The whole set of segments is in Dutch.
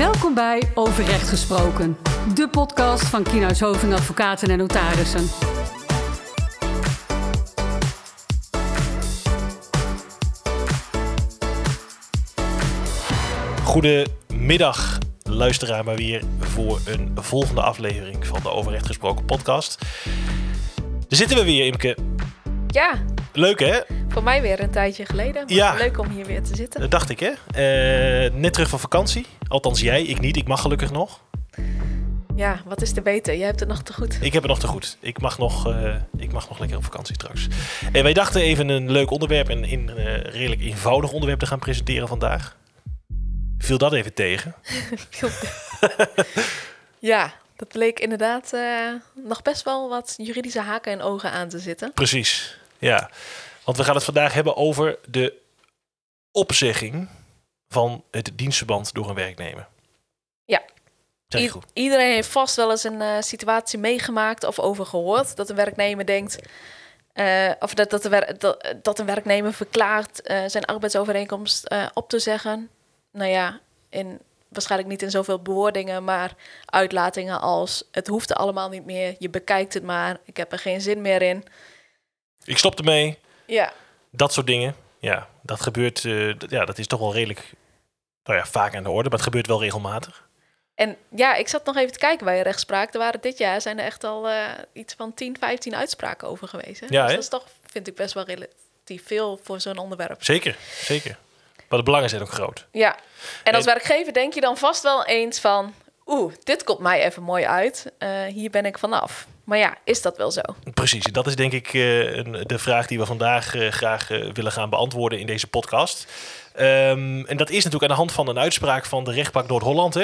Welkom bij Overrecht Gesproken, de podcast van Kienhuis Hoving Advocaten en Notarissen. Goedemiddag, luisteraar, maar weer voor een volgende aflevering van de Overrecht Gesproken podcast. Daar zitten we weer, Imke. Ja, Leuk hè? Voor mij weer een tijdje geleden. Ja. Leuk om hier weer te zitten. Dat dacht ik hè. Eh, net terug van vakantie. Althans jij, ik niet. Ik mag gelukkig nog. Ja, wat is er beter? Jij hebt het nog te goed. Ik heb het nog te goed. Ik mag nog, eh, ik mag nog lekker op vakantie straks. En wij dachten even een leuk onderwerp en een eh, redelijk eenvoudig onderwerp te gaan presenteren vandaag. Viel dat even tegen? ja, dat bleek inderdaad nog best wel wat juridische haken en ogen aan te zitten. Precies, ja. Want we gaan het vandaag hebben over de opzegging van het dienstverband door een werknemer. Ja. I- iedereen heeft vast wel eens een eh, situatie meegemaakt of over gehoord dat een werknemer denkt. eh, of dat, dat, de wer- dat, dat een werknemer verklaart eh, zijn arbeidsovereenkomst op te zeggen. Nou ja, in, waarschijnlijk niet in zoveel bewoordingen, maar uitlatingen als: het hoeft allemaal niet meer, je bekijkt het maar, ik heb er geen zin meer in. Ik stop ermee. Ja, Dat soort dingen. Ja, dat gebeurt. eh, ja, dat is toch wel redelijk. Nou ja, vaak aan de orde, maar het gebeurt wel regelmatig. en ja, ik zat nog even te kijken bij je rechtspraak. Er waren dit jaar zijn er echt al eh, iets van 10, 15 uitspraken over geweest. Hè? Ja, dus dat is toch, vind ik, best wel relatief veel voor zo'n onderwerp. Zeker, zeker. Maar de belangen zijn ook groot. Ja, en als En- werkgever denk je dan vast wel eens van... oeh, dit komt mij even mooi uit. Eh, hier ben ik vanaf. Maar ja, is dat wel zo? Precies, dat is denk ik eh, de vraag die we vandaag eh, graag eh, willen gaan beantwoorden in deze podcast. Ehm, en dat is natuurlijk aan de hand van een uitspraak van de rechtbank Noord-Holland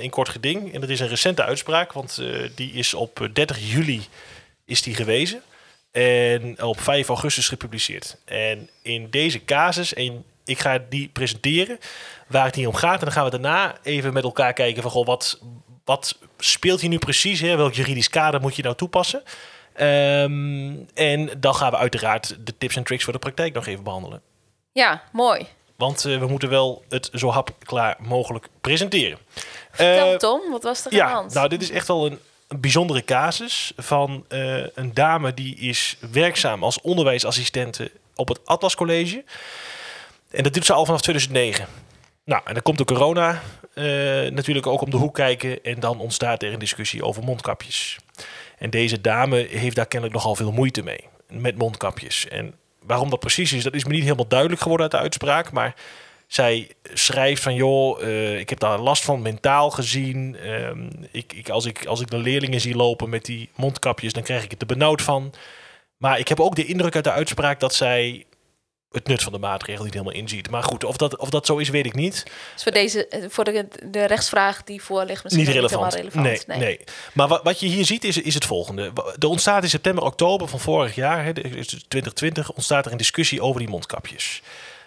in kort geding. En dat is een recente uitspraak, want die is op 30 juli is die gewezen. En op 5 augustus gepubliceerd. En in deze casus, en ik ga die presenteren, waar het hier om gaat. En dan gaan we daarna even met elkaar kijken van, goh, wat, wat speelt hier nu precies? Hè? Welk juridisch kader moet je nou toepassen? Ehm, en dan gaan we uiteraard de tips en tricks voor de praktijk nog even behandelen. Ja, mooi. Want eh, we moeten wel het zo hapklaar mogelijk presenteren. Vertel Eh, Tom, wat was er aan de ja, hand? nou, dit is echt wel een, een bijzondere casus van eh, een dame die is werkzaam als onderwijsassistente op het Atlas College. En dat doet ze al vanaf 2009. Nou, en dan komt de corona eh, natuurlijk ook om de hoek kijken. En dan ontstaat er een discussie over mondkapjes. En deze dame heeft daar kennelijk nogal veel moeite mee. Met mondkapjes. En waarom dat precies is, dat is me niet helemaal duidelijk geworden uit de uitspraak. Maar zij schrijft van, joh, eh, ik heb daar last van mentaal gezien. Ehm, ik, ik, als, ik, als ik de leerlingen zie lopen met die mondkapjes, dan krijg ik het er benauwd van. Maar ik heb ook de indruk uit de uitspraak dat zij het nut van de maatregel niet helemaal inziet. Maar goed, of dat, of dat zo is, weet ik niet. Dus voor, deze, eh, voor de, de rechtsvraag die voor ligt misschien Niet relevant. Nee, nee. Maar wat, wat je hier ziet is, is het volgende. Er ontstaat in september, oktober van vorig jaar, hè, dus 2020, ontstaat er een discussie over die mondkapjes.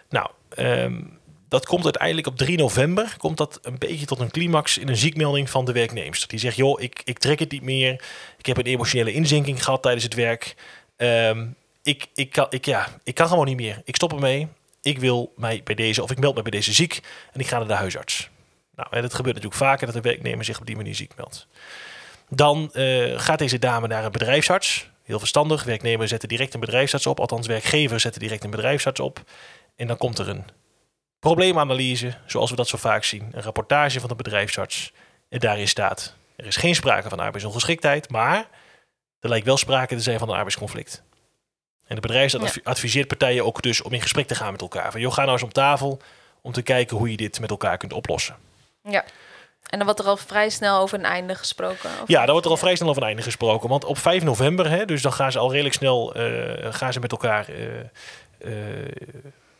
Nou, ehm, dat komt uiteindelijk op 3 november, komt dat een beetje tot een climax in een ziekmelding van de werknemster. Die zegt, joh, ik, ik trek het niet meer. Ik heb een emotionele inzinking gehad tijdens het werk. Ehm, ik, ik, kan, ik, ja, ik kan gewoon niet meer. Ik stop ermee. Ik wil mij bij deze, of ik meld me bij deze ziek en ik ga naar de huisarts. Nou, en dat gebeurt natuurlijk vaker dat de werknemer zich op die manier ziek meldt. Dan eh, gaat deze dame naar een bedrijfsarts. Heel verstandig. Werknemer zetten direct een bedrijfsarts op. Althans, werkgever zetten direct een bedrijfsarts op. En dan komt er een probleemanalyse, zoals we dat zo vaak zien. Een rapportage van de bedrijfsarts. En daarin staat, er is geen sprake van arbeidsongeschiktheid, maar er lijkt wel sprake te zijn van een arbeidsconflict. En de advi- adviseert partijen ook dus om in gesprek te gaan met elkaar. Van, joh, ga nou eens om tafel om te kijken hoe je dit met elkaar kunt oplossen. Ja. En dan wordt er al vrij snel over een einde gesproken. of Ja, daar wordt er al vrij snel over een einde gesproken. Want op 5 november, hè, dus dan gaan ze al redelijk snel eh, gaan ze met elkaar. eh,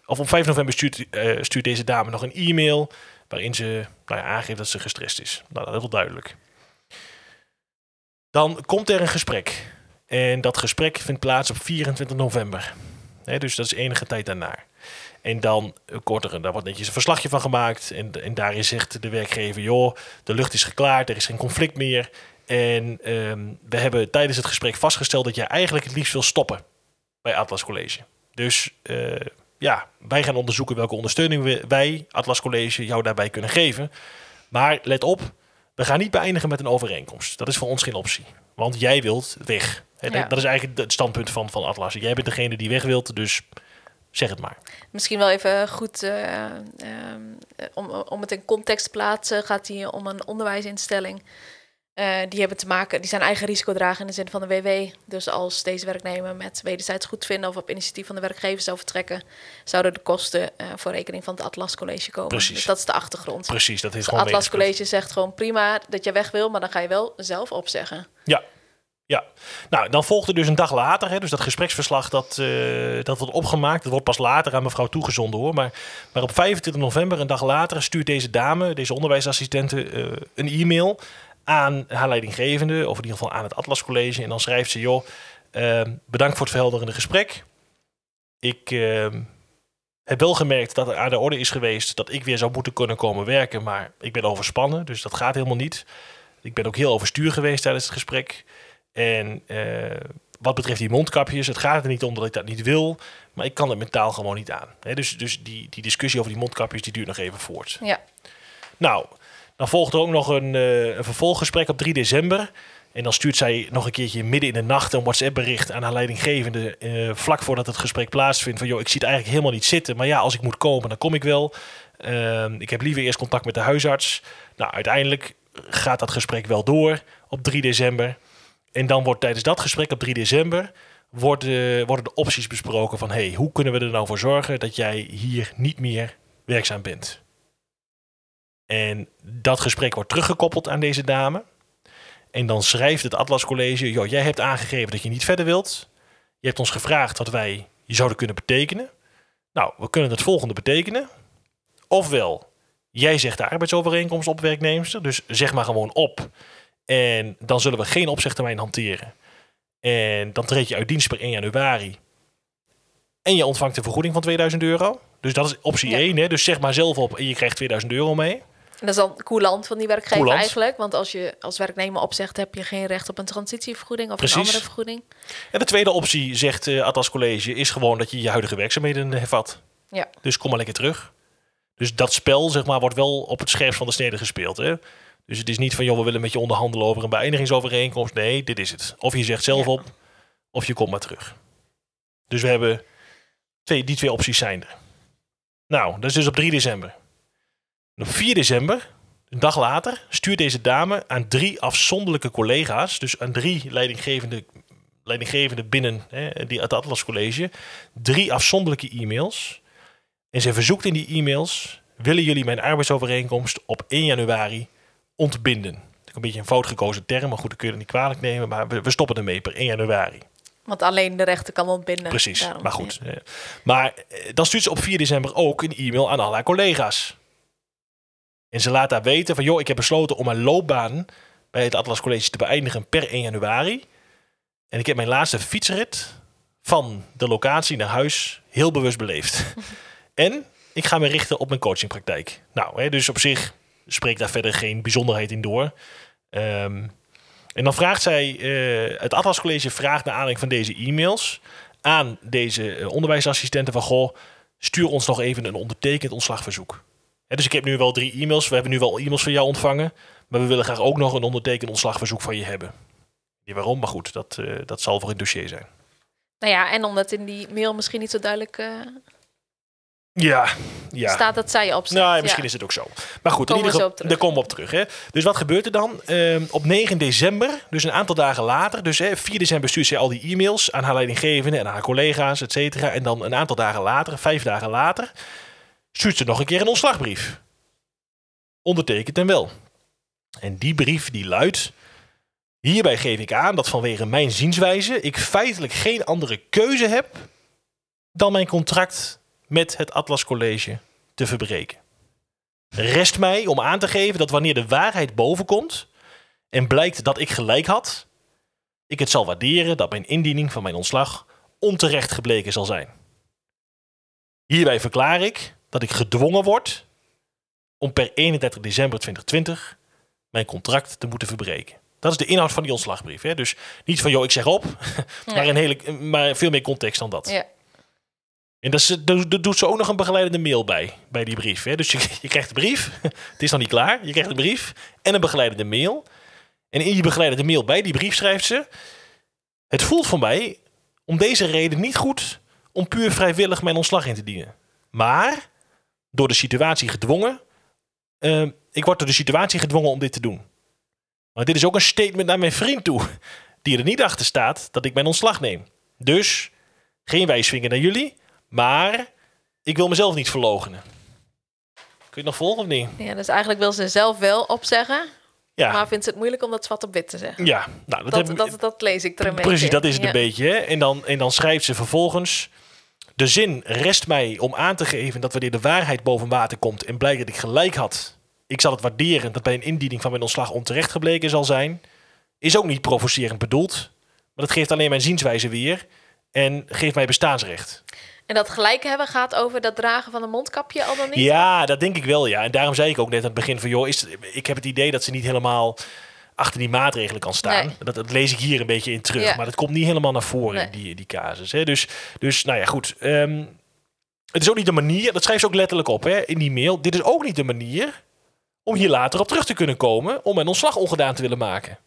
of op 5 november stuurt, stuurt deze dame nog een e-mail. waarin ze nou ja, aangeeft dat ze gestrest is. Nou, dat is wel duidelijk. Dan komt er een gesprek. En dat gesprek vindt plaats op 24 november. Dus dat is enige tijd daarna. En dan eh, korter, daar wordt netjes een verslagje van gemaakt. En, en daarin zegt de werkgever: joh, de lucht is geklaard, er is geen conflict meer. En ehm, we hebben tijdens het gesprek vastgesteld dat jij eigenlijk het liefst wil stoppen bij Atlas College. Dus eh, ja, wij gaan onderzoeken welke ondersteuning wij, Atlas College, jou daarbij kunnen geven. Maar let op, we gaan niet beëindigen met een overeenkomst. Dat is voor ons geen optie. Want jij wilt weg. Ja. Dat is eigenlijk het standpunt van, van Atlas. Jij bent degene die weg wilt, dus zeg het maar. Misschien wel even goed eh, eh, om, om het in context te plaatsen, gaat hier om een onderwijsinstelling. Eh, die hebben te maken, die zijn eigen risico dragen in de zin van de WW. Dus als deze werknemer met wederzijds goedvinden of op initiatief van de werkgever zou vertrekken, zouden de kosten voor rekening van het Atlas College komen. Precies. Dus dat is de achtergrond. Precies, dat is Dus het gewoon Atlas meegespeeld. College zegt gewoon prima dat je weg wil, maar dan ga je wel zelf opzeggen. Ja. Ja, nou dan volgde dus een dag later, hè, dus dat gespreksverslag dat, eh, dat wordt opgemaakt. Dat wordt pas later aan mevrouw toegezonden hoor. Maar, maar op 25 november, een dag later, stuurt deze dame, deze onderwijsassistente, eh, een e-mail aan haar leidinggevende, of in ieder geval aan het Atlas College. En dan schrijft ze, joh, eh, bedankt voor het verhelderende gesprek. Ik eh, heb wel gemerkt dat er aan de orde is geweest dat ik weer zou moeten kunnen komen werken, maar ik ben overspannen, dus dat gaat helemaal niet. Ik ben ook heel overstuur geweest tijdens het gesprek. En eh, wat betreft die mondkapjes, het gaat er niet om dat ik dat niet wil, maar ik kan het mentaal gewoon niet aan. Dus dus die, die discussie over die mondkapjes, die duurt nog even voort. Ja, Nou, dan volgt er ook nog een, eh, een vervolggesprek op 3 december. En dan stuurt zij nog een keertje midden in de nacht een WhatsApp-bericht aan haar leidinggevende. eh, vlak voordat het gesprek plaatsvindt. Van joh, ik zie het eigenlijk helemaal niet zitten. Maar ja, als ik moet komen, dan kom ik wel. Ehm, ik heb liever eerst contact met de huisarts. Nou, uiteindelijk gaat dat gesprek wel door op 3 december. En dan wordt tijdens dat gesprek op 3 december. Worden, worden de opties besproken van hey, hoe kunnen we er nou voor zorgen dat jij hier niet meer werkzaam bent. En dat gesprek wordt teruggekoppeld aan deze dame. En dan schrijft het Atlas College: joh, jij hebt aangegeven dat je niet verder wilt. Je hebt ons gevraagd wat wij je zouden kunnen betekenen. Nou, we kunnen het volgende betekenen. Ofwel, jij zegt de arbeidsovereenkomst op werknemster, dus zeg maar gewoon op. En dan zullen we geen opzegtermijn hanteren. En dan treed je uit dienst per 1 januari. En je ontvangt een vergoeding van 2000 euro. Dus dat is optie Ja. 1. Hè? Dus zeg maar zelf op en je krijgt 2000 euro mee. en dat is dan coulant van die werkgever Coulant. eigenlijk. Want als je als werknemer opzegt, heb je geen recht op een transitievergoeding of Precies. een andere vergoeding. En de tweede optie, zegt eh Atlas College, is gewoon dat je je huidige werkzaamheden hervat. Ja. Dus kom maar lekker terug. Dus dat spel, zeg maar, wordt wel op het scherpst van de snede gespeeld. Hè? Dus het is niet van, joh, we willen met je onderhandelen over een beëindigingsovereenkomst. Nee, dit is het. Of je zegt zelf Ja. op, of je komt maar terug. Dus we hebben twee, die twee opties zijn er. Nou, dat is dus op 3 december. En op 4 december, een dag later, stuurt deze dame aan drie afzonderlijke collega's, dus aan drie leidinggevende, leidinggevende binnen hè, die, het Atlas College, drie afzonderlijke e-mails. En ze verzoekt in die e-mails, willen jullie mijn arbeidsovereenkomst op 1 januari ontbinden? Dat is een beetje een fout gekozen term, maar goed, dat kun je er niet kwalijk nemen, maar we, we stoppen ermee per 1 januari. Want alleen de rechter kan ontbinden. Precies, Daarom, maar goed. eh, Maar eh, dan stuurt ze op 4 december ook een e-mail aan al haar collega's. En ze laat daar weten van, joh, ik heb besloten om mijn loopbaan bij het Atlas College te beëindigen per 1 januari. En ik heb mijn laatste fietsrit van de locatie naar huis heel bewust beleefd. en ik ga me richten op mijn coachingpraktijk. Nou, hè, dus op zich spreekt daar verder geen bijzonderheid in door. Ehm, en dan vraagt zij, eh, het Atlas College vraagt naar aanleiding van deze e-mails aan deze eh, onderwijsassistenten van, goh, stuur ons nog even een ondertekend ontslagverzoek. Dus ik heb nu wel drie e-mails, we hebben nu wel e-mails van jou ontvangen, maar we willen graag ook nog een ondertekend ontslagverzoek van je hebben. Niet waarom, maar goed, dat, eh, dat zal voor het dossier zijn. Nou ja, en omdat in die mail misschien niet zo duidelijk Ja, ja. staat dat zij opzet. Nou, misschien Ja. is het ook zo. Maar goed, in ieder geval, op daar komen we op terug. Hè. Dus wat gebeurt er dan? Ehm, op 9 december, dus een aantal dagen later, dus hè, 4 december stuurt zij al die e-mails aan haar leidinggevende en aan haar collega's, et cetera. En dan een aantal dagen later, vijf dagen later, stuurt ze nog een keer een ontslagbrief. Ondertekend en wel. En die brief die luidt... Hierbij geef ik aan dat vanwege mijn zienswijze ik feitelijk geen andere keuze heb dan mijn contract met het Atlas College te verbreken. Rest mij om aan te geven dat wanneer de waarheid bovenkomt en blijkt dat ik gelijk had, ik het zal waarderen dat mijn indiening van mijn ontslag onterecht gebleken zal zijn. Hierbij verklaar ik dat ik gedwongen word om per 31 december 2020 mijn contract te moeten verbreken. Dat is de inhoud van die ontslagbrief. Hè? Dus niet van, joh, ik zeg op, maar, een hele, maar veel meer context dan dat. Ja. En dat, dat doet ze ook nog een begeleidende mail bij, bij die brief. Hè? Dus je, je krijgt de brief, het is nog niet klaar. Je krijgt de brief en een begeleidende mail. En in die begeleidende mail bij die brief schrijft ze... Het voelt voor mij om deze reden niet goed om puur vrijwillig mijn ontslag in te dienen. Maar door de situatie gedwongen... eh, ik word door de situatie gedwongen om dit te doen. Maar dit is ook een statement naar mijn vriend toe... die er niet achter staat dat ik mijn ontslag neem. Dus geen wijsvinger naar jullie... Maar ik wil mezelf niet verloochenen. Kun je het nog volgen of niet? Ja, dus eigenlijk wil ze zelf wel opzeggen, Ja, maar vindt ze het moeilijk om dat zwart op wit te zeggen. ja. Nou, dat, Dat, heb- dat, dat, lees ik er een beetje precies, dat is het Ja. een beetje. Hè? En, dan, en dan schrijft ze vervolgens... De zin rest mij om aan te geven dat wanneer de waarheid boven water komt... en blijkt dat ik gelijk had... ik zal het waarderen dat bij een indiening van mijn ontslag onterecht gebleken zal zijn... is ook niet provocerend bedoeld. Maar dat geeft alleen mijn zienswijze weer... en geeft mij bestaansrecht. En dat gelijk hebben gaat over dat dragen van een mondkapje al dan niet? Ja, dat denk ik wel, ja. En daarom zei ik ook net aan het begin van... joh, is, ik heb het idee dat ze niet helemaal achter die maatregelen kan staan. Nee. Dat, dat lees ik hier een beetje in terug. Ja. Maar dat komt niet helemaal naar voren in die, die casus. Hè. Dus, dus, nou ja, goed. Ehm, het is ook niet de manier... Dat schrijft ze ook letterlijk op hè, in die mail. Dit is ook niet de manier om hier later op terug te kunnen komen... om mijn ontslag ongedaan te willen maken.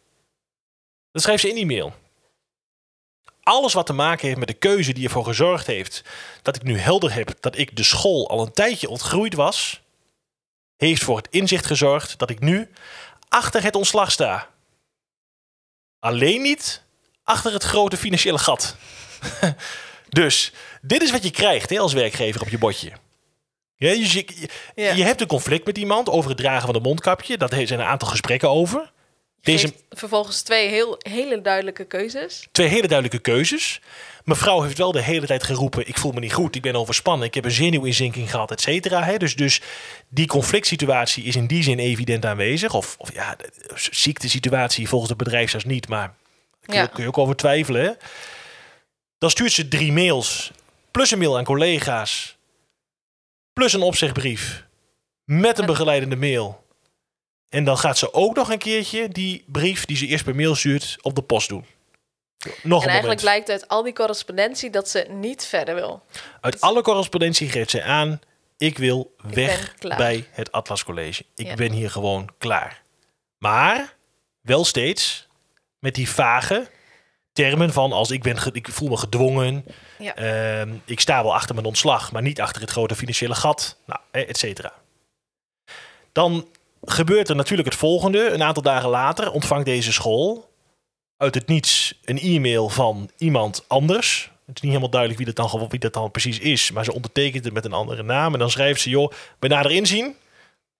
Dat schrijft ze in die mail. Alles wat te maken heeft met de keuze die ervoor gezorgd heeft dat ik nu helder heb dat ik de school al een tijdje ontgroeid was, heeft voor het inzicht gezorgd dat ik nu achter het ontslag sta. Alleen niet achter het grote financiële gat. dus dit is wat je krijgt hè, als werkgever op je bordje. Ja, dus je, je, Ja. je hebt een conflict met iemand over het dragen van een mondkapje. Daar zijn een aantal gesprekken over. Deze vervolgens twee heel, hele duidelijke keuzes. twee hele duidelijke keuzes. Mevrouw heeft wel de hele tijd geroepen: ik voel me niet goed, ik ben overspannen, ik heb een zenuwinzinking gehad, et cetera. Dus, dus die conflict situatie is in die zin evident aanwezig. Of, of ja, de ziektesituatie volgens het bedrijf zelfs niet, maar daar kun je, Ja. kun je ook over twijfelen. Hè? Dan stuurt ze drie mails, plus een mail aan collega's, plus een opzegbrief, met een begeleidende mail. En dan gaat ze ook nog een keertje die brief die ze eerst per mail stuurt op de post doen. Nog en een eigenlijk moment. blijkt uit al die correspondentie dat ze niet verder wil. Uit alle correspondentie geeft zij aan: ik wil Ik weg bij het Atlas College. Ik Ja. ben hier gewoon klaar. Maar wel steeds met die vage termen van als ik ben, ik voel me gedwongen, Ja. ehm, ik sta wel achter mijn ontslag, maar niet achter het grote financiële gat, nou, eh, et cetera. Dan gebeurt er natuurlijk het volgende. Een aantal dagen later ontvangt deze school uit het niets een e-mail van iemand anders. Het is niet helemaal duidelijk wie dat dan, wie dat dan precies is, maar ze ondertekent het met een andere naam. En dan schrijft ze, joh, bij nader inzien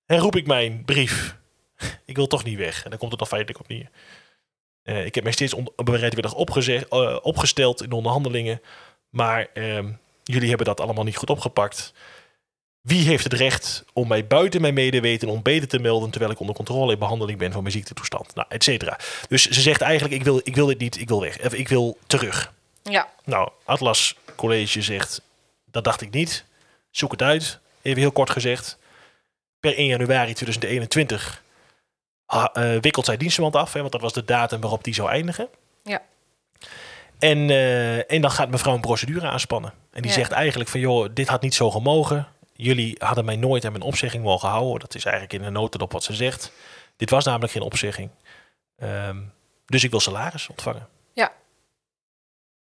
herroep ik mijn brief. ik wil toch niet weg. En dan komt het dan feitelijk op neer. Eh, ik heb mij steeds bereidwillig eh, opgesteld in de onderhandelingen. Maar ehm, jullie hebben dat allemaal niet goed opgepakt. Wie heeft het recht om mij buiten mijn medeweten ontbeten te melden... terwijl ik onder controle in behandeling ben van mijn ziektetoestand? Nou, et cetera. Dus ze zegt eigenlijk, ik wil, ik wil dit niet, ik wil weg. Of ik wil terug. Ja, Nou, Atlas College zegt, dat dacht ik niet. Zoek het uit. Even heel kort gezegd. Per 1 januari 2021 ha- eh, wikkelt zij dienstverband af. Hè, want dat was de datum waarop die zou eindigen. Ja. En, eh, en dan gaat mevrouw een procedure aanspannen. En die Ja. zegt eigenlijk van, joh, dit had niet zo gemogen. Jullie hadden mij nooit aan mijn opzegging mogen houden. Dat is eigenlijk in de notendop wat ze zegt. Dit was namelijk geen opzegging. Ehm, dus ik wil salaris ontvangen. Ja.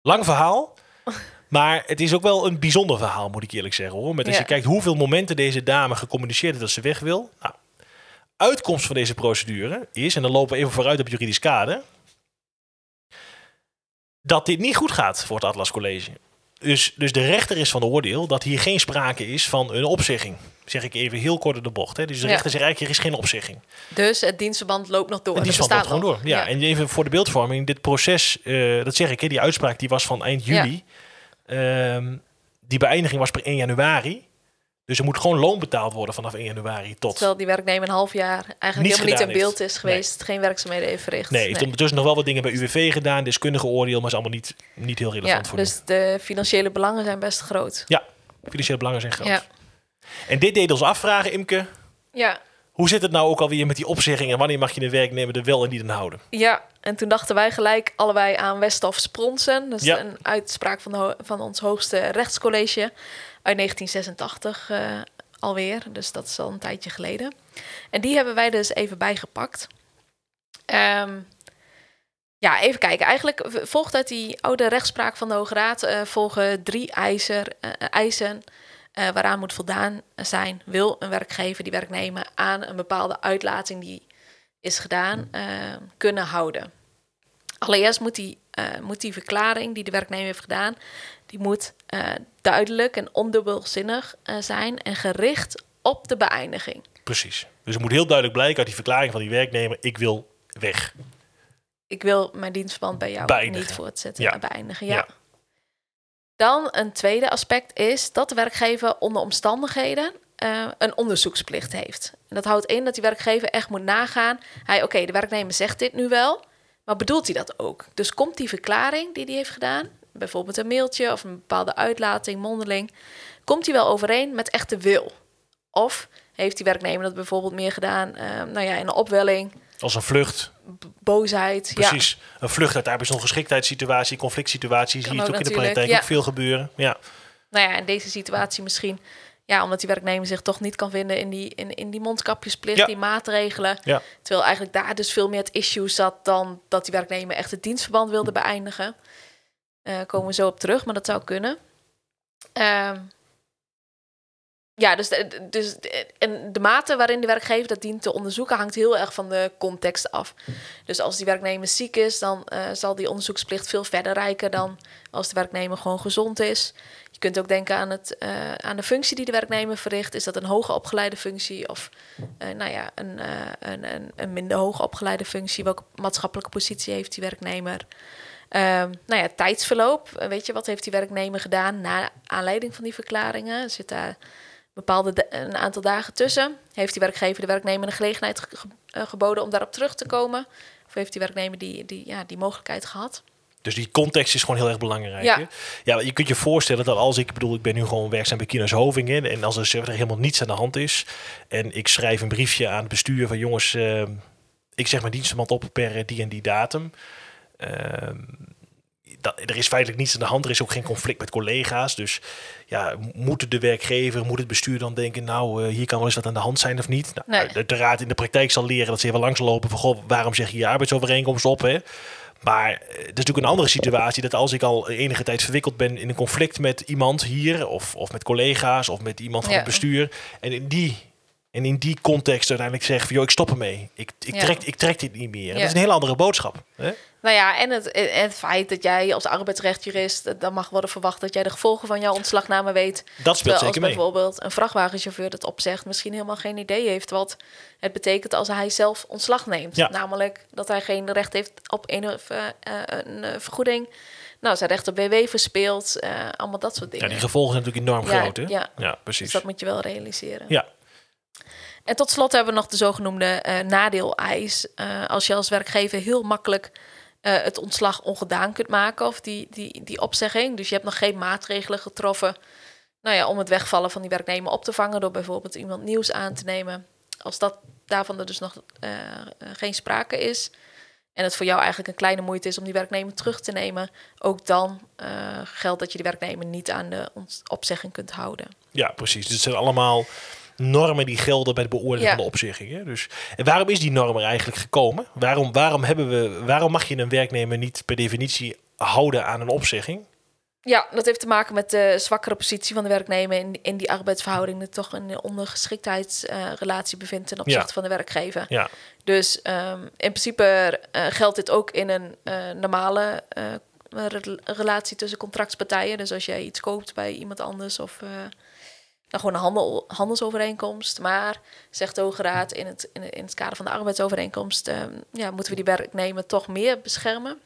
Lang verhaal. Maar het is ook wel een bijzonder verhaal, moet ik eerlijk zeggen. Hoor. Met als Ja. je kijkt hoeveel momenten deze dame gecommuniceerd heeft dat ze weg wil. Nou, uitkomst van deze procedure is, en dan lopen we even vooruit op juridisch kader, dat dit niet goed gaat voor het Atlas College. Dus, dus de rechter is van oordeel dat hier geen sprake is van een opzegging. Zeg ik even heel kort in de bocht. Hè. Dus de Ja. rechter zegt eigenlijk, er is geen opzegging. dus het dienstverband loopt nog door. Het stond bestaat gewoon door. Ja, en even voor de beeldvorming. Dit proces, eh, dat zeg ik, hè, die uitspraak die was van eind Ja. juli. Ehm, die beëindiging was per 1 januari. Dus er moet gewoon loon betaald worden vanaf 1 januari tot... Terwijl die werknemer een half jaar eigenlijk Niets helemaal niet in beeld heeft. is geweest. Geen werkzaamheden heeft verricht. Nee, heeft ondertussen nog wel wat dingen bij UWV gedaan. Deskundige oordeel, maar is allemaal niet, niet heel Ja, relevant voor dus de financiële belangen zijn best groot. Ja, financiële belangen zijn groot. Ja. En dit deed ons afvragen, Imke. Ja, Hoe zit het nou ook alweer met die opzegging en wanneer mag je een werknemer er wel en niet aan houden? Ja, en toen dachten wij gelijk allebei aan Westhof Spronsen. Dat is Ja. een uitspraak van, van ons hoogste rechtscollege uit 1986 eh, alweer. Dus dat is al een tijdje geleden. En die hebben wij dus even bijgepakt. Ehm, ja, even kijken. Eigenlijk volgt uit die oude rechtspraak van de Hoge Raad... eh, volgen drie eisen, eh, eisen waaraan moet voldaan zijn... wil een werkgever die werknemer aan een bepaalde uitlating... die is gedaan, eh, kunnen houden. Allereerst moet die, moet die verklaring die de werknemer heeft gedaan... die moet eh, duidelijk en ondubbelzinnig eh, zijn... en gericht op de beëindiging. Precies. Dus het moet heel duidelijk blijken uit die verklaring van die werknemer: ik wil weg. ik wil mijn dienstverband bij jou Beëindigen. niet voortzetten, Ja. ja. beëindigen. Ja. Ja. Dan een tweede aspect is dat de werkgever onder omstandigheden eh, een onderzoeksplicht heeft. En dat houdt in dat die werkgever echt moet nagaan. Hij, oké, de werknemer zegt dit nu wel, maar bedoelt hij dat ook? Dus komt die verklaring die hij heeft gedaan, bijvoorbeeld een mailtje of een bepaalde uitlating, mondeling, komt die wel overeen met echte wil? Of heeft die werknemer dat bijvoorbeeld meer gedaan, eh, nou ja, in een opwelling, Als een vlucht. boosheid, ja, Precies. Een vlucht uit arbeidsongeschiktheidssituatie, conflict situatie. Zie je het ook in de praktijk ja. ook veel gebeuren. Ja. nou ja, in deze situatie misschien, ja, omdat die werknemer zich toch niet kan vinden in die, in, in die mondkapjesplicht, Ja. die maatregelen. Ja. Terwijl eigenlijk daar dus veel meer het issue zat dan dat die werknemer echt het dienstverband wilde beëindigen. Eh komen we zo op terug, maar dat zou kunnen. Ehm, ja, dus, de, dus en de mate waarin de werkgever dat dient te onderzoeken hangt heel erg van de context af. Dus als die werknemer ziek is, dan eh, zal die onderzoeksplicht veel verder reiken dan als de werknemer gewoon gezond is. Je kunt ook denken aan, het, eh, aan de functie die de werknemer verricht. Is dat een hoger opgeleide functie of nou ja, een, een, een, een minder hoog opgeleide functie? Welke maatschappelijke positie heeft die werknemer? Ehm, nou ja, tijdsverloop. Eh, weet je, wat heeft die werknemer gedaan na aanleiding van die verklaringen? Zit daar bepaalde een aantal dagen tussen? Heeft die werkgever de werknemer een gelegenheid ge- ge- eh, geboden om daarop terug te komen? Of heeft die werknemer die, die, ja, die mogelijkheid gehad? Dus die context is gewoon heel erg belangrijk. Ja. hè? ja, je kunt je voorstellen dat als ik, bedoel, ik ben nu gewoon werkzaam bij Kinos Hovingen. En als er zeg, helemaal niets aan de hand is. En ik schrijf een briefje aan het bestuur van jongens, eh, ik zeg mijn dienstverband op per die en die datum. Ehm, dat, er is feitelijk niets aan de hand. Er is ook geen conflict met collega's. Dus ja, moet de werkgever, moet het bestuur dan denken... nou, eh, hier kan wel eens wat aan de hand zijn of niet? Nou, Nee. Uiteraard in de praktijk zal leren dat ze even langslopen... van goh, waarom zeg je je arbeidsovereenkomst op? Hè? Maar eh, het is natuurlijk een andere situatie... dat als ik al enige tijd verwikkeld ben in een conflict met iemand hier... of, of met collega's of met iemand van Ja. het bestuur... en in die... En in die context uiteindelijk zeggen van, joh, ik stop ermee. Ik, ik, Ja. trek, ik trek dit niet meer. Dat is een hele andere boodschap. Hè? Nou ja, en het, en het feit dat jij als arbeidsrechtjurist... eh, dan mag worden verwacht dat jij de gevolgen van jouw ontslagname weet. Dat speelt zeker mee. bijvoorbeeld een vrachtwagenchauffeur dat opzegt... misschien helemaal geen idee heeft wat het betekent als hij zelf ontslag neemt. Ja. Namelijk dat hij geen recht heeft op een, of, eh, eh, een vergoeding. Nou, zijn recht op BW verspeelt. eh, allemaal dat soort Ja, dingen. die gevolgen zijn natuurlijk enorm Ja, groot. Hè? ja. ja precies. dus dat moet je wel realiseren. Ja, En tot slot hebben we nog de zogenoemde eh nadeel-eis. Als je als werkgever heel makkelijk eh, het ontslag ongedaan kunt maken of die, die, die opzegging. Dus je hebt nog geen maatregelen getroffen nou ja, om het wegvallen van die werknemer op te vangen door bijvoorbeeld iemand nieuws aan te nemen. Als dat daarvan er dus nog eh, geen sprake is. En het voor jou eigenlijk een kleine moeite is om die werknemer terug te nemen. Ook dan eh, geldt dat je de werknemer niet aan de opzegging kunt houden. ja, precies. Dus het zijn allemaal normen die gelden bij de beoordeling Ja. van de opzegging. Hè? Dus, en waarom is die norm er eigenlijk gekomen? Waarom, waarom, hebben we, waarom mag je een werknemer niet per definitie houden aan een opzegging? Ja, dat heeft te maken met de zwakkere positie van de werknemer in, in die arbeidsverhouding, die toch een ondergeschiktheidsrelatie bevindt ten opzichte Ja. van de werkgever. Ja, Dus ehm, in principe eh, geldt dit ook in een eh, normale eh, re- relatie tussen contractspartijen. Dus als jij iets koopt bij iemand anders of eh, nou, gewoon een handel, handelsovereenkomst. Maar, zegt de Hoge Raad, in het, in, in het kader van de arbeidsovereenkomst ehm, ja, moeten we die werknemer toch meer beschermen.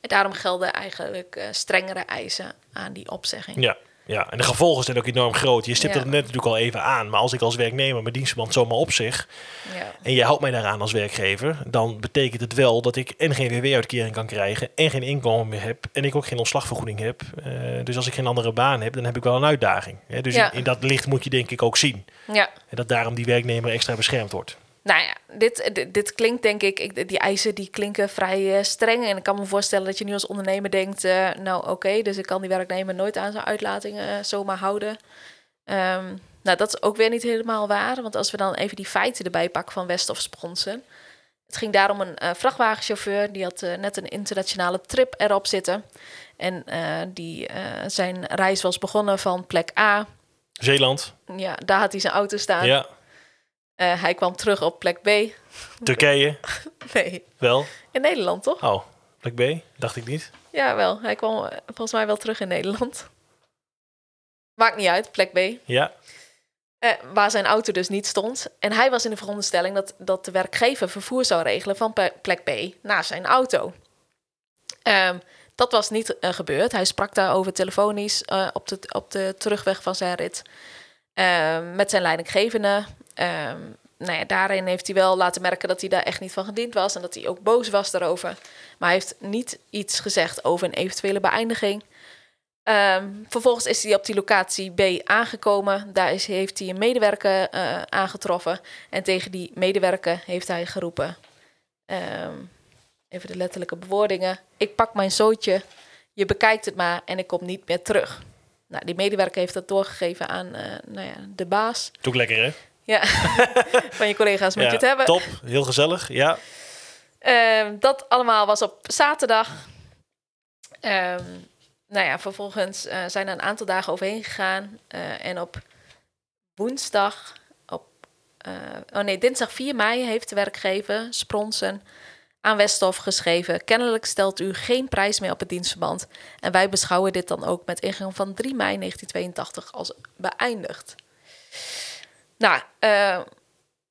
En daarom gelden eigenlijk eh, strengere eisen aan die opzegging. ja. Ja. En de gevolgen zijn ook enorm groot. Je stipt Ja. het net natuurlijk al even aan. Maar als ik als werknemer mijn dienstverband zomaar opzeg... Ja. en je houdt mij daaraan als werkgever... dan betekent het wel dat ik en geen WW-uitkering kan krijgen... en geen inkomen meer heb en ik ook geen ontslagvergoeding heb. Eh, dus als ik geen andere baan heb, dan heb ik wel een uitdaging. Hè? Dus Ja. in, in dat licht moet je denk ik ook zien. ja. En dat daarom die werknemer extra beschermd wordt. Nou ja, dit, dit, dit klinkt denk ik, ik, die eisen die klinken vrij eh, streng. En ik kan me voorstellen dat je nu als ondernemer denkt, eh, nou oké, dus ik kan die werknemer nooit aan zijn uitlatingen eh, zomaar houden. Ehm, nou, dat is ook weer niet helemaal waar. Want als we dan even die feiten erbij pakken van Westhoff Sponsen. Het ging daarom een eh, vrachtwagenchauffeur, die had eh, net een internationale trip erop zitten. En eh, die, eh, zijn reis was begonnen van plek A. Zeeland, Ja, daar had hij zijn auto staan. ja. Eh, hij kwam terug op plek B. Turkije, Nee, wel. in Nederland toch? Oh, plek B, dacht ik niet. Ja, wel. Hij kwam eh, volgens mij wel terug in Nederland. Maakt niet uit, plek B. Ja, Eh, waar zijn auto dus niet stond. En hij was in de veronderstelling dat, dat de werkgever vervoer zou regelen van plek B naar zijn auto. Ehm, dat was niet gebeurd. Hij sprak daarover telefonisch op, de, op de terugweg van zijn rit met zijn leidinggevende. Ehm, nou ja, daarin heeft hij wel laten merken dat hij daar echt niet van gediend was en dat hij ook boos was daarover. Maar hij heeft niet iets gezegd over een eventuele beëindiging. Ehm, vervolgens is hij op die locatie B aangekomen. Daar is, heeft hij een medewerker eh, aangetroffen. En tegen die medewerker heeft hij geroepen... ehm, even de letterlijke bewoordingen. Ik pak mijn zootje, je bekijkt het maar en ik kom niet meer terug. Nou, die medewerker heeft dat doorgegeven aan eh, nou ja, de baas. doe lekker hè? Ja, van je collega's moet ja, je het hebben. Top, heel gezellig. Ja, Ehm, dat allemaal was op zaterdag. Ehm, nou ja, vervolgens eh, zijn er een aantal dagen overheen gegaan. eh, en op woensdag, op, eh, oh nee, dinsdag 4 mei heeft de werkgever Spronsen aan Westhof geschreven. Kennelijk stelt u geen prijs meer op het dienstverband. En wij beschouwen dit dan ook met ingang van 3 mei 1982 als beëindigd. Nou, eh,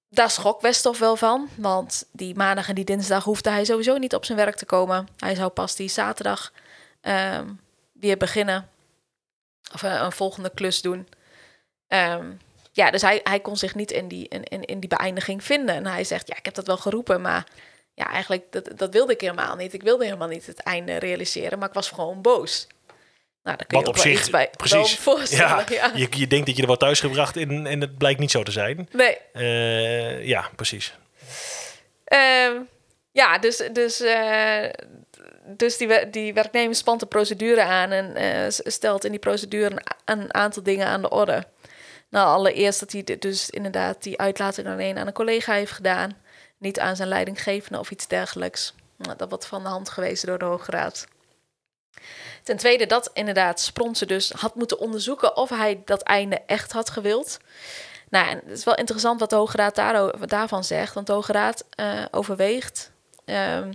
daar schrok Westhoff wel van, want die maandag en die dinsdag hoefde hij sowieso niet op zijn werk te komen. Hij zou pas die zaterdag ehm, weer beginnen, of eh, een volgende klus doen. Ehm, ja, dus hij, hij kon zich niet in die, in, in, in die beëindiging vinden. En hij zegt, ja, ik heb dat wel geroepen, maar ja, eigenlijk, dat, dat wilde ik helemaal niet. Ik wilde helemaal niet het einde realiseren, maar ik was gewoon boos. Nou, daar kun je Wat op zich- iets bij precies. ja, Ja, Je, je denkt dat je er wat thuisgebracht en, en het blijkt niet zo te zijn. Nee, Eh, ja, precies. Ehm, ja, dus, dus, eh, dus die, die werknemer spant de procedure aan en eh, stelt in die procedure een, aantal dingen aan de orde. Nou, allereerst dat hij dus inderdaad die uitlating alleen aan een collega heeft gedaan, niet aan zijn leidinggevende of iets dergelijks. Nou, dat wordt van de hand gewezen door de Hoge Raad. Ten tweede dat inderdaad Spronsen dus had moeten onderzoeken of hij dat einde echt had gewild. Nou, en het is wel interessant wat de Hoge Raad daarvan zegt. Want de Hoge Raad eh, overweegt ehm,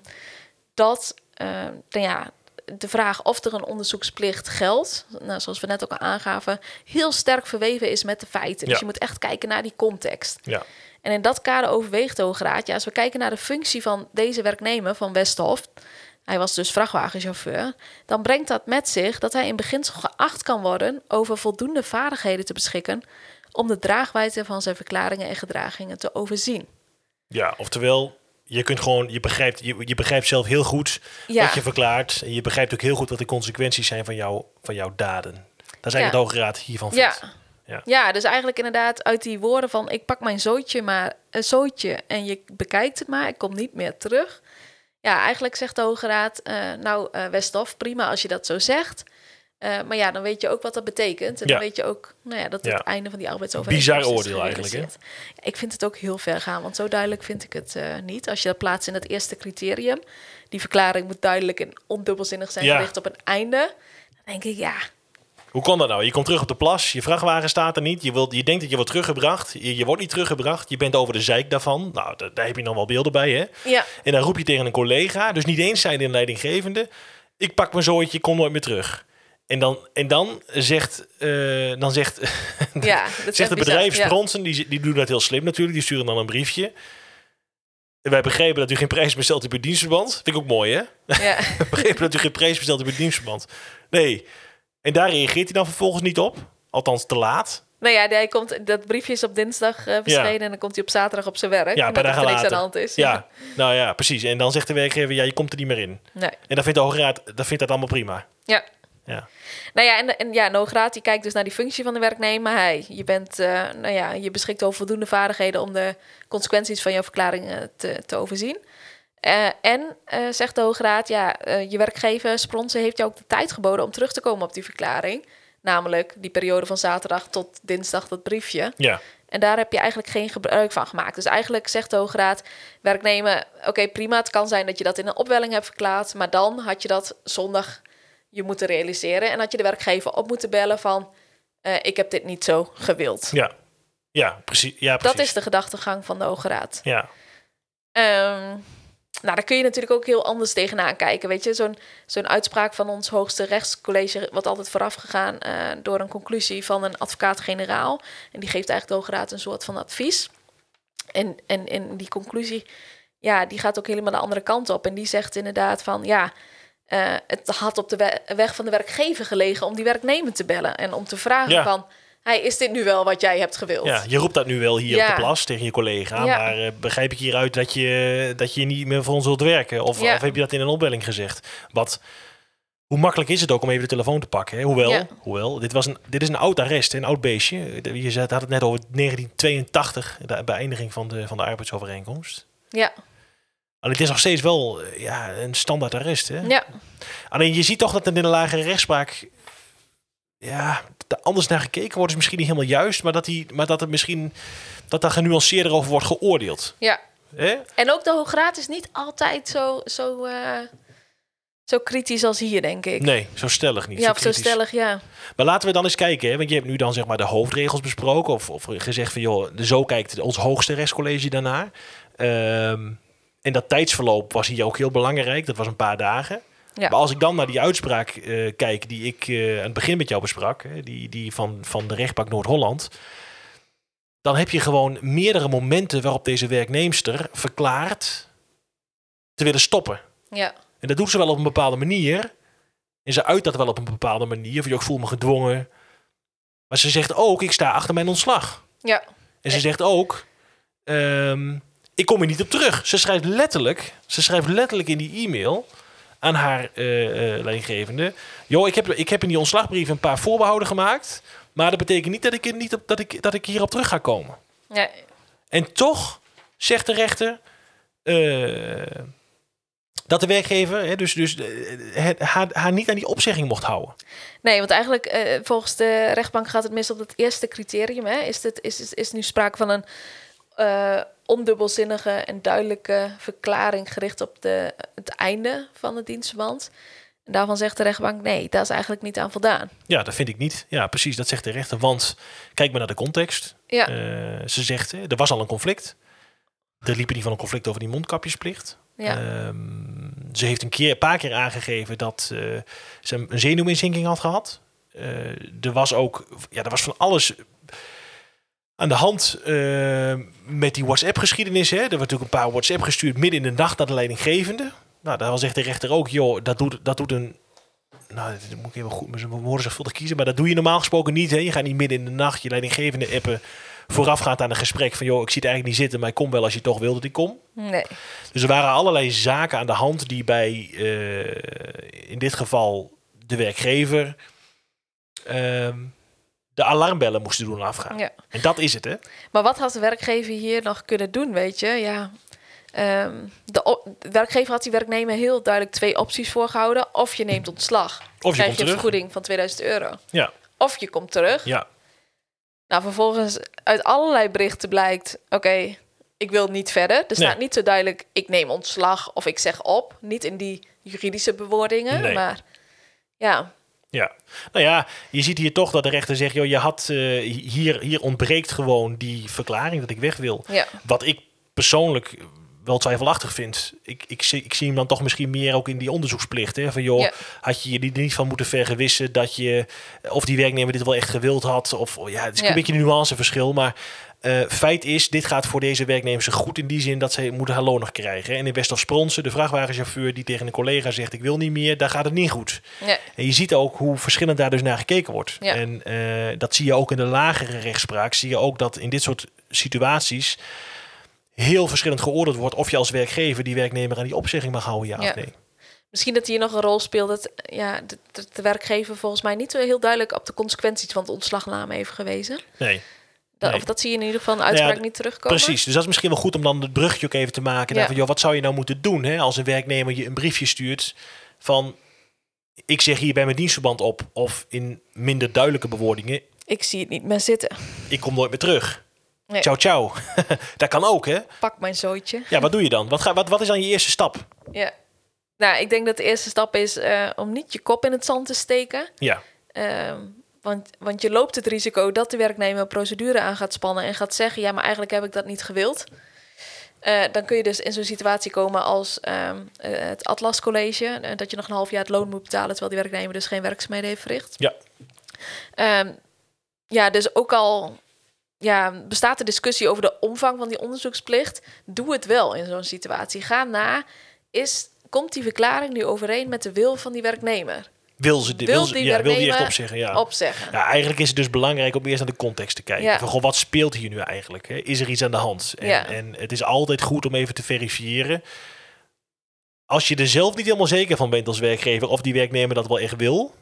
dat eh, nou ja, de vraag of er een onderzoeksplicht geldt, nou, zoals we net ook al aangaven, heel sterk verweven is met de feiten. Dus je moet echt kijken naar die context. Ja. En in dat kader overweegt de Hoge Raad, ja, als we kijken naar de functie van deze werknemer van Westhof, hij was dus vrachtwagenchauffeur, dan brengt dat met zich dat hij in beginsel geacht kan worden over voldoende vaardigheden te beschikken om de draagwijdte van zijn verklaringen en gedragingen te overzien. ja, oftewel, je kunt gewoon, je begrijpt, je, je begrijpt zelf heel goed Ja, wat je verklaart. En je begrijpt ook heel goed wat de consequenties zijn van, jou, van jouw daden. Is eigenlijk Ja. de Hoge Raad hiervan ja. vindt. Ja. Ja. dus eigenlijk inderdaad uit die woorden van ik pak mijn zootje maar een zootje en je bekijkt het maar, ik kom niet meer terug. Ja, eigenlijk zegt de Hoge Raad, eh, nou Westhof, prima als je dat zo zegt. Eh, maar ja, dan weet je ook wat dat betekent. En Ja. dan weet je ook nou ja, dat het Ja. einde van die arbeidsovereenkomst Bizar is oordeel eigenlijk, hè? Ik vind het ook heel ver gaan, want zo duidelijk vind ik het niet. Als je dat plaatst in het eerste criterium, die verklaring moet duidelijk en ondubbelzinnig zijn Ja. gericht op een einde. Dan denk ik, ja, Hoe kan dat nou? Je komt terug op de plas, je vrachtwagen staat er niet, je, wilt, je denkt dat je wordt teruggebracht, je, je wordt niet teruggebracht, je bent over de zeik daarvan. Nou, da- daar heb je dan wel beelden bij, hè? ja, En dan roep je tegen een collega, dus niet eens zijn de leidinggevende, ik pak mijn zooitje, kom nooit meer terug. En dan, en dan zegt, eh, dan zegt, ja. dat zegt het bizar. bedrijf Ja. Spronsen, die, die doen dat heel slim natuurlijk, die sturen dan een briefje. Wij begrepen dat u geen prijs bestelt op uw dienstverband. Vind ik ook mooi, hè? Ja. We begrepen dat u geen prijs bestelt op uw dienstverband. Nee. En daar reageert hij dan vervolgens niet op. Althans, te laat. Nou ja, hij komt, dat briefje is op dinsdag eh, verschenen en dan komt hij op zaterdag op zijn werk. Ja, en dat er niks aan de hand is. Ja, nou ja, precies. En dan zegt de werkgever, ja, je komt er niet meer in. Nee. En dan vindt de Hoge Raad, dat vindt dat allemaal prima. Ja. Ja. Nou ja, en, en ja, Nograat die kijkt dus naar die functie van de werknemer. Hij, je, bent, eh, nou ja, je beschikt over voldoende vaardigheden om de consequenties van jouw verklaring eh, te, te overzien. Eh, en, eh, zegt de Hoge Raad, ja, eh, je werkgever Spronsen heeft jou ook de tijd geboden om terug te komen op die verklaring. Namelijk die periode van zaterdag tot dinsdag, dat briefje. Ja, En daar heb je eigenlijk geen gebruik van gemaakt. Dus eigenlijk zegt de Hoge Raad, werknemer, oké prima, het kan zijn dat je dat in een opwelling hebt verklaard, maar dan had je dat zondag je moeten realiseren en had je de werkgever op moeten bellen van, ik heb dit niet zo gewild. ja. Ja, precies. Ja, precies. Dat is de gedachtegang van de Hoge Raad. Ja, Ehm, nou, daar kun je natuurlijk ook heel anders tegenaan kijken. Weet je, zo'n zo'n uitspraak van ons hoogste rechtscollege wordt altijd vooraf gegaan eh, door een conclusie van een advocaat-generaal. En die geeft eigenlijk de Hoge Raad een soort van advies. En, en, en die conclusie, ja, die gaat ook helemaal de andere kant op. En die zegt inderdaad van, ja, eh, het had op de we- weg van de werkgever gelegen om die werknemer te bellen. En om te vragen Ja. van, hey, is dit nu wel wat jij hebt gewild? ja, je roept dat nu wel hier Ja. op de plas tegen je collega. Ja. Maar eh, begrijp ik hieruit dat je, dat je niet meer voor ons wilt werken? Of, Ja. of heb je dat in een opwelling gezegd? Wat, hoe makkelijk is het ook om even de telefoon te pakken? Hè? Hoewel, hoewel dit, was een, dit is een oud arrest, een oud beestje. Je had het net over 1982, de beëindiging van de, van de arbeidsovereenkomst. Ja, Alleen het is nog steeds wel eh, ja, een standaard arrest. Hè? ja. Alleen je ziet toch dat er in de lagere rechtspraak ja, er anders naar gekeken wordt is misschien niet helemaal juist, maar dat, die, maar dat er misschien dat daar genuanceerder over wordt geoordeeld. ja. En ook de Hoge Raad is niet altijd zo, zo, eh, zo kritisch als hier, denk ik. Nee, zo stellig niet. ja, of zo kritisch. stellig, ja. Maar laten we dan eens kijken, hè? want je hebt nu dan zeg maar de hoofdregels besproken of, of gezegd van joh, zo kijkt ons hoogste rechtscollege daarnaar. Ehm, en dat tijdsverloop was hier ook heel belangrijk. Dat was een paar dagen. Ja. Maar als ik dan naar die uitspraak eh, kijk die ik eh, aan het begin met jou besprak, hè, die, die van, van de rechtbank Noord-Holland, dan heb je gewoon meerdere momenten waarop deze werknemster verklaart te willen stoppen. Ja, En dat doet ze wel op een bepaalde manier. En ze uit dat wel op een bepaalde manier. Of je ook voel me gedwongen. Maar ze zegt ook, ik sta achter mijn ontslag. ja, En ze zegt ook, ehm, ik kom er niet op terug. Ze schrijft letterlijk, ze schrijft letterlijk in die e-mail aan haar eh, leidinggevende. Joh, ik heb, ik heb in die ontslagbrief een paar voorbehouden gemaakt. Maar dat betekent niet dat ik, niet op, dat ik, dat ik hierop terug ga komen. ja. En toch zegt de rechter eh, dat de werkgever hè, dus, dus, het- haar, haar niet aan die opzegging mocht houden. Nee, want eigenlijk volgens de rechtbank gaat het mis op het eerste criterium. Hè? Is, dit, is, is, is nu sprake van een ondubbelzinnige en duidelijke verklaring gericht op de, het einde van het dienstverband. En daarvan zegt de rechtbank, nee, daar is eigenlijk niet aan voldaan. Ja, dat vind ik niet. Ja, precies, dat zegt de rechter. Want kijk maar naar de context. Ja, Eh, ze zegt, er was al een conflict. Er liep in ieder geval een conflict over die mondkapjesplicht. ja, Ehm, ze heeft een, keer, een paar keer aangegeven dat eh, ze een zenuwinzinking had gehad. Eh, er was ook ja, er was van alles aan de hand eh, met die WhatsApp-geschiedenis. Hè. Er werd natuurlijk een paar WhatsApp gestuurd midden in de nacht naar de leidinggevende. Nou, daar zegt de rechter ook, joh, dat doet, dat doet een... Nou, dat moet ik even goed mijn woorden zorgvuldig kiezen. Maar dat doe je normaal gesproken niet. Hè. Je gaat niet midden in de nacht je leidinggevende appen voorafgaand aan een gesprek van... joh, ik zie het eigenlijk niet zitten, maar ik kom wel als je toch wil dat ik kom. nee. Dus er waren allerlei zaken aan de hand die bij, eh, in dit geval, de werkgever ehm, de alarmbellen moesten doen afgaan. Ja. En dat is het, hè? Maar wat had de werkgever hier nog kunnen doen, weet je? Ja, ehm, de, werkgever had die werknemer heel duidelijk twee opties voorgehouden. Of je neemt ontslag, Of je krijg je een vergoeding van 2000 euro. Ja, Of je komt terug. ja, Nou, vervolgens uit allerlei berichten blijkt... oké, ik wil niet verder. Er staat Nee. niet zo duidelijk... ik neem ontslag of ik zeg op. Niet in die juridische bewoordingen, Nee. maar... Ja, ja. Nou ja, je ziet hier toch dat de rechter zegt... Joh, je had, eh, hier, hier ontbreekt gewoon die verklaring dat ik weg wil. ja, Wat ik persoonlijk wel twijfelachtig vind. Ik, ik, zie, ik zie hem dan toch misschien meer ook in die onderzoeksplicht. Hè? Van joh, Ja. had je je er niet van moeten vergewissen dat je, of die werknemer dit wel echt gewild had. Of ja, het is Ja. een beetje een nuanceverschil. Maar eh, feit is, dit gaat voor deze werknemers goed in die zin dat ze moeten haar loon nog krijgen. En in West of Spronsen, de vrachtwagenchauffeur die tegen een collega zegt: Ik wil niet meer, daar gaat het niet goed. Ja. En je ziet ook hoe verschillend daar dus naar gekeken wordt. Ja. En eh, dat zie je ook in de lagere rechtspraak. Zie je ook dat in dit soort situaties heel verschillend geoordeeld wordt of je als werkgever die werknemer aan die opzegging mag houden, ja, Ja. of nee. Misschien dat hier nog een rol speelt dat ja, de, werkgever volgens mij niet zo heel duidelijk op de consequenties van het ontslagname heeft gewezen. Nee, Dat, Nee. Of dat zie je in ieder geval in de uitspraak Ja, niet terugkomen. precies. Dus dat is misschien wel goed om dan het brugje ook even te maken. Ja. Van, joh, wat zou je nou moeten doen hè, als een werknemer je een briefje stuurt van... Ik zeg hier bij mijn dienstverband op. Of in minder duidelijke bewoordingen. Ik zie het niet meer zitten. Ik kom nooit meer terug. Nee. Ciao, ciao. dat kan ook, hè? Pak mijn zooitje. Ja, wat doe je dan? Wat, ga, wat, wat is dan je eerste stap? Ja. Nou, ik denk dat de eerste stap is eh, om niet je kop in het zand te steken. Ja, Ehm, want, want je loopt het risico dat de werknemer een procedure aan gaat spannen en gaat zeggen: ja, maar eigenlijk heb ik dat niet gewild. Eh, dan kun je dus in zo'n situatie komen als ehm, eh, het Atlas College, dat je nog een half jaar het loon moet betalen terwijl die werknemer dus geen werkzaamheden heeft verricht. Ja. Ehm, ja, dus ook al ja, bestaat de discussie over de omvang van die onderzoeksplicht, doe het wel in zo'n situatie. Ga na, is, komt die verklaring nu overeen met de wil van die werknemer? wil ze, Wil wil ze, die ja, wil die echt opzeggen? Ja. Opzeggen. Ja, eigenlijk is het dus belangrijk om eerst naar de context te kijken. Ja. Van, goh, wat speelt hier nu eigenlijk? Hè? Is er iets aan de hand? En, Ja. en het is altijd goed om even te verifiëren. Als je er zelf niet helemaal zeker van bent als werkgever of die werknemer dat wel echt wil,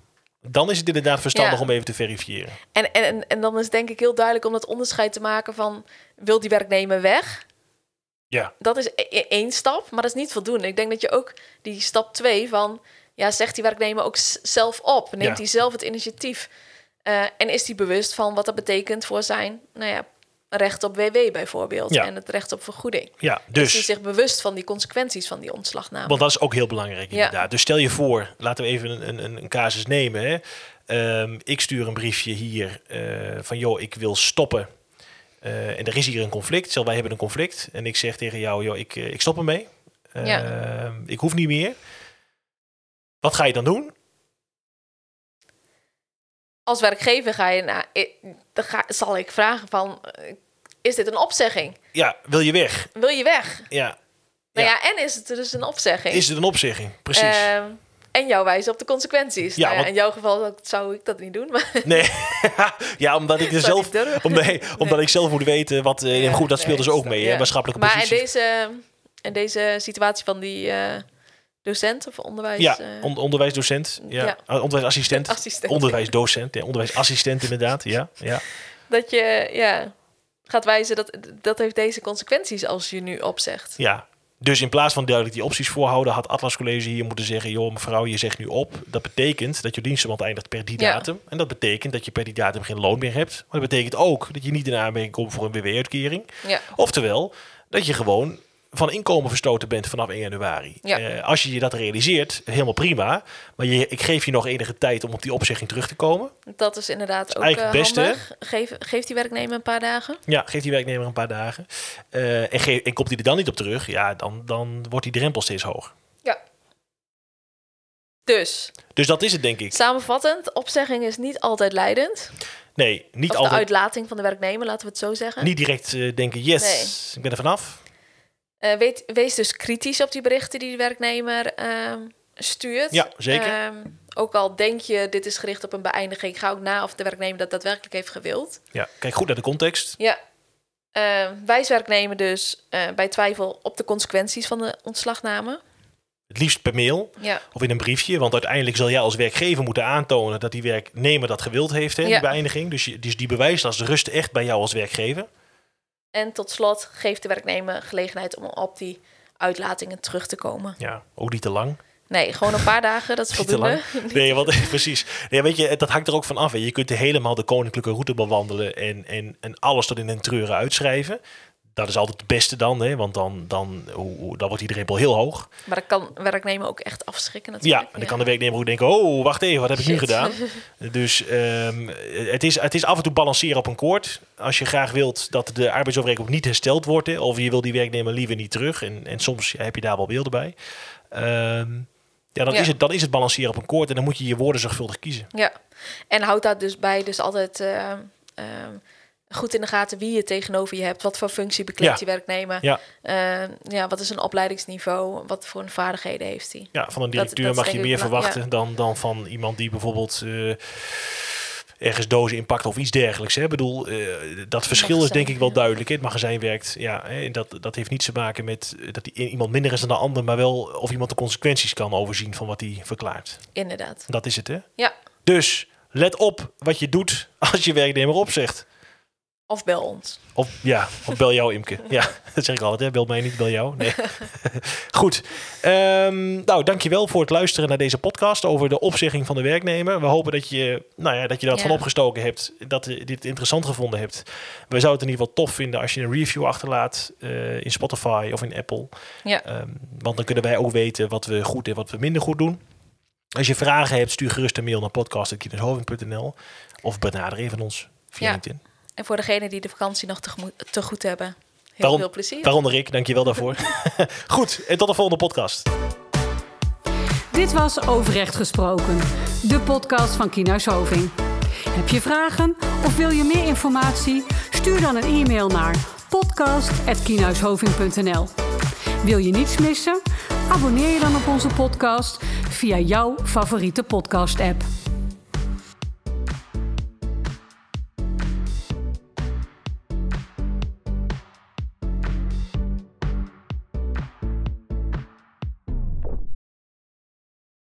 dan is het inderdaad verstandig Ja. om even te verifiëren. En, en, en- dan is het denk ik heel duidelijk om dat onderscheid te maken van... wil die werknemer weg? Ja. Dat is e- e- één stap, maar dat is niet voldoende. Ik denk dat je ook die stap twee van... ja, zegt die werknemer ook zelf op? Neemt Ja. hij zelf het initiatief? Eh, en is hij bewust van wat dat betekent voor zijn... nou ja, recht op WW bijvoorbeeld Ja. en het recht op vergoeding? Ja, Is dus. zich bewust van die consequenties van die ontslagname? Want dat is ook heel belangrijk Ja. inderdaad. Dus stel je voor, laten we even een, een, een casus nemen. Hè. Ehm, ik stuur een briefje hier eh, van joh, ik wil stoppen. Eh, en er is hier een conflict. Stel, wij hebben een conflict. En ik zeg tegen jou, joh, ik, eh, ik stop ermee. Ja. Ehm, ik hoef niet meer. Wat ga je dan doen? Als werkgever ga je naar... Dan ga, zal ik vragen van... is dit een opzegging? Ja, wil je weg? Wil je weg? Ja. Nou Ja. ja, en is het dus een opzegging? Is het een opzegging? Precies. Ehm, en jou wijzen op de consequenties. Ja, Nou ja, want- in jouw geval zou ik dat niet doen. Maar Nee, ja, omdat ik er Zou zelf, omdat, nee, omdat ik zelf moet weten wat. eh, Ja, goed, dat speelt nee, dus ook mee, ja. hè, maatschappelijke maar in positie. deze, in deze situatie van die eh, docent of onderwijs... Ja, eh, on- onderwijsdocent. Ja. Ah, onderwijsassistent. assistent. Onderwijsdocent. Ja, onderwijsassistent inderdaad. Ja, ja. Dat je ja, gaat wijzen dat dat heeft deze consequenties als je nu opzegt. ja. Dus in plaats van duidelijk die opties voorhouden, had Atlas College hier moeten zeggen: joh, mevrouw, je zegt nu op. Dat betekent dat je dienstverband eindigt per die Ja. datum. En dat betekent dat je per die datum geen loon meer hebt. Maar dat betekent ook dat je niet in aanmerking komt voor een WW-uitkering. Ja, Oftewel, dat je gewoon van inkomen verstoten bent vanaf 1 januari. Ja. Eh, als je je dat realiseert, helemaal prima. Maar je, ik geef je nog enige tijd om op die opzegging terug te komen. dat is inderdaad ook eigenlijk eh, het beste. Geef, geeft die werknemer een paar dagen. Ja, geef die werknemer een paar dagen. Eh, en, en komt hij er dan niet op terug, ja, dan, dan wordt die drempel steeds hoger. Ja. Dus, Dus dat is het, denk ik. samenvattend, opzegging is niet altijd leidend. Nee, niet of de altijd. uitlating van de werknemer, laten we het zo zeggen. Niet direct denken, yes, ik ben er vanaf. Eh, weet, wees dus kritisch op die berichten die de werknemer ehm, stuurt. Ja, zeker. Ehm, ook al denk je, dit is gericht op een beëindiging, ga ook na of de werknemer dat daadwerkelijk heeft gewild. Ja, kijk goed naar de context. Ja. Ehm wijs werknemer dus eh, bij twijfel op de consequenties van de ontslagname. Het liefst per mail Ja. of in een briefje. Want uiteindelijk zal jij als werkgever moeten aantonen dat die werknemer dat gewild heeft, hè, Ja. die beëindiging. Dus, je, dus die bewijslast rust echt bij jou als werkgever. En tot slot geeft de werknemer gelegenheid om op die uitlatingen terug te komen. Ja, ook niet te lang. Nee, gewoon een paar dagen, dat is voldoende. Nee, want precies. Nee, weet je, dat hangt er ook van af. Hè. Je kunt helemaal de koninklijke route bewandelen en, en, en alles tot in een treuren uitschrijven. Dat is altijd het beste dan, hè? want dan, dan, hoe, dan wordt die drempel heel hoog. Maar dat kan werknemer ook echt afschrikken Ja, natuurlijk. en dan kan de werknemer ook denken, oh, wacht even, wat heb ik nu gedaan? Dus ehm, het, is, het is af en toe balanceren op een koord. Als je graag wilt dat de arbeidsovereenkomst niet hersteld wordt, hè, of je wil die werknemer liever niet terug, en, en soms ja, heb je daar wel beelden bij. Ehm, ja, dan, Ja. Is het, dan is het balanceren op een koord en dan moet je je woorden zorgvuldig kiezen. Ja, en houd daar dus bij dus altijd eh, ehm, goed in de gaten wie je tegenover je hebt. Wat voor functie bekleedt Ja. je werknemer? Ja. Eh, ja, wat is een opleidingsniveau? Wat voor een vaardigheden heeft hij? Ja, van een directeur dat mag je meer verwachten dan, dan van iemand die bijvoorbeeld eh, ergens dozen inpakt of iets dergelijks. Hè. Ik bedoel, eh, dat verschil is denk ik wel duidelijk. hè. Het magazijn werkt, ja, hè, dat, dat heeft niets te maken met dat die- iemand minder is dan de ander, maar wel of iemand de consequenties kan overzien van wat hij verklaart. Inderdaad. Dat is het, hè? Ja, Dus let op wat je doet als je werknemer opzegt. Of bel ons. Of ja, of bel jou Imke. Ja, dat zeg ik altijd. Hè? Bel mij niet, bel jou. Nee. Goed. Ehm, nou, dankjewel voor het luisteren naar deze podcast over de opzegging van de werknemer. We hopen dat je, nou ja, dat je dat Ja. van opgestoken hebt. Dat je dit interessant gevonden hebt. We zouden het in ieder geval tof vinden als je een review achterlaat eh, in Spotify of in Apple. Ja, Ehm, want dan kunnen wij ook weten wat we goed en wat we minder goed doen. Als je vragen hebt, stuur gerust een mail naar podcast.kineshoving.nl of benader even ons via Ja. LinkedIn. En voor degenen die de vakantie nog te, te goed hebben, heel veel plezier. Waaronder ik, dankjewel daarvoor. Goed, en tot de volgende podcast. Dit was Overrecht Gesproken, de podcast van Kienhuis Hoving. Heb je vragen of wil je meer informatie? Stuur dan een e-mail naar podcast.kienhuishoving.nl Wil je niets missen? Abonneer je dan op onze podcast via jouw favoriete podcast-app.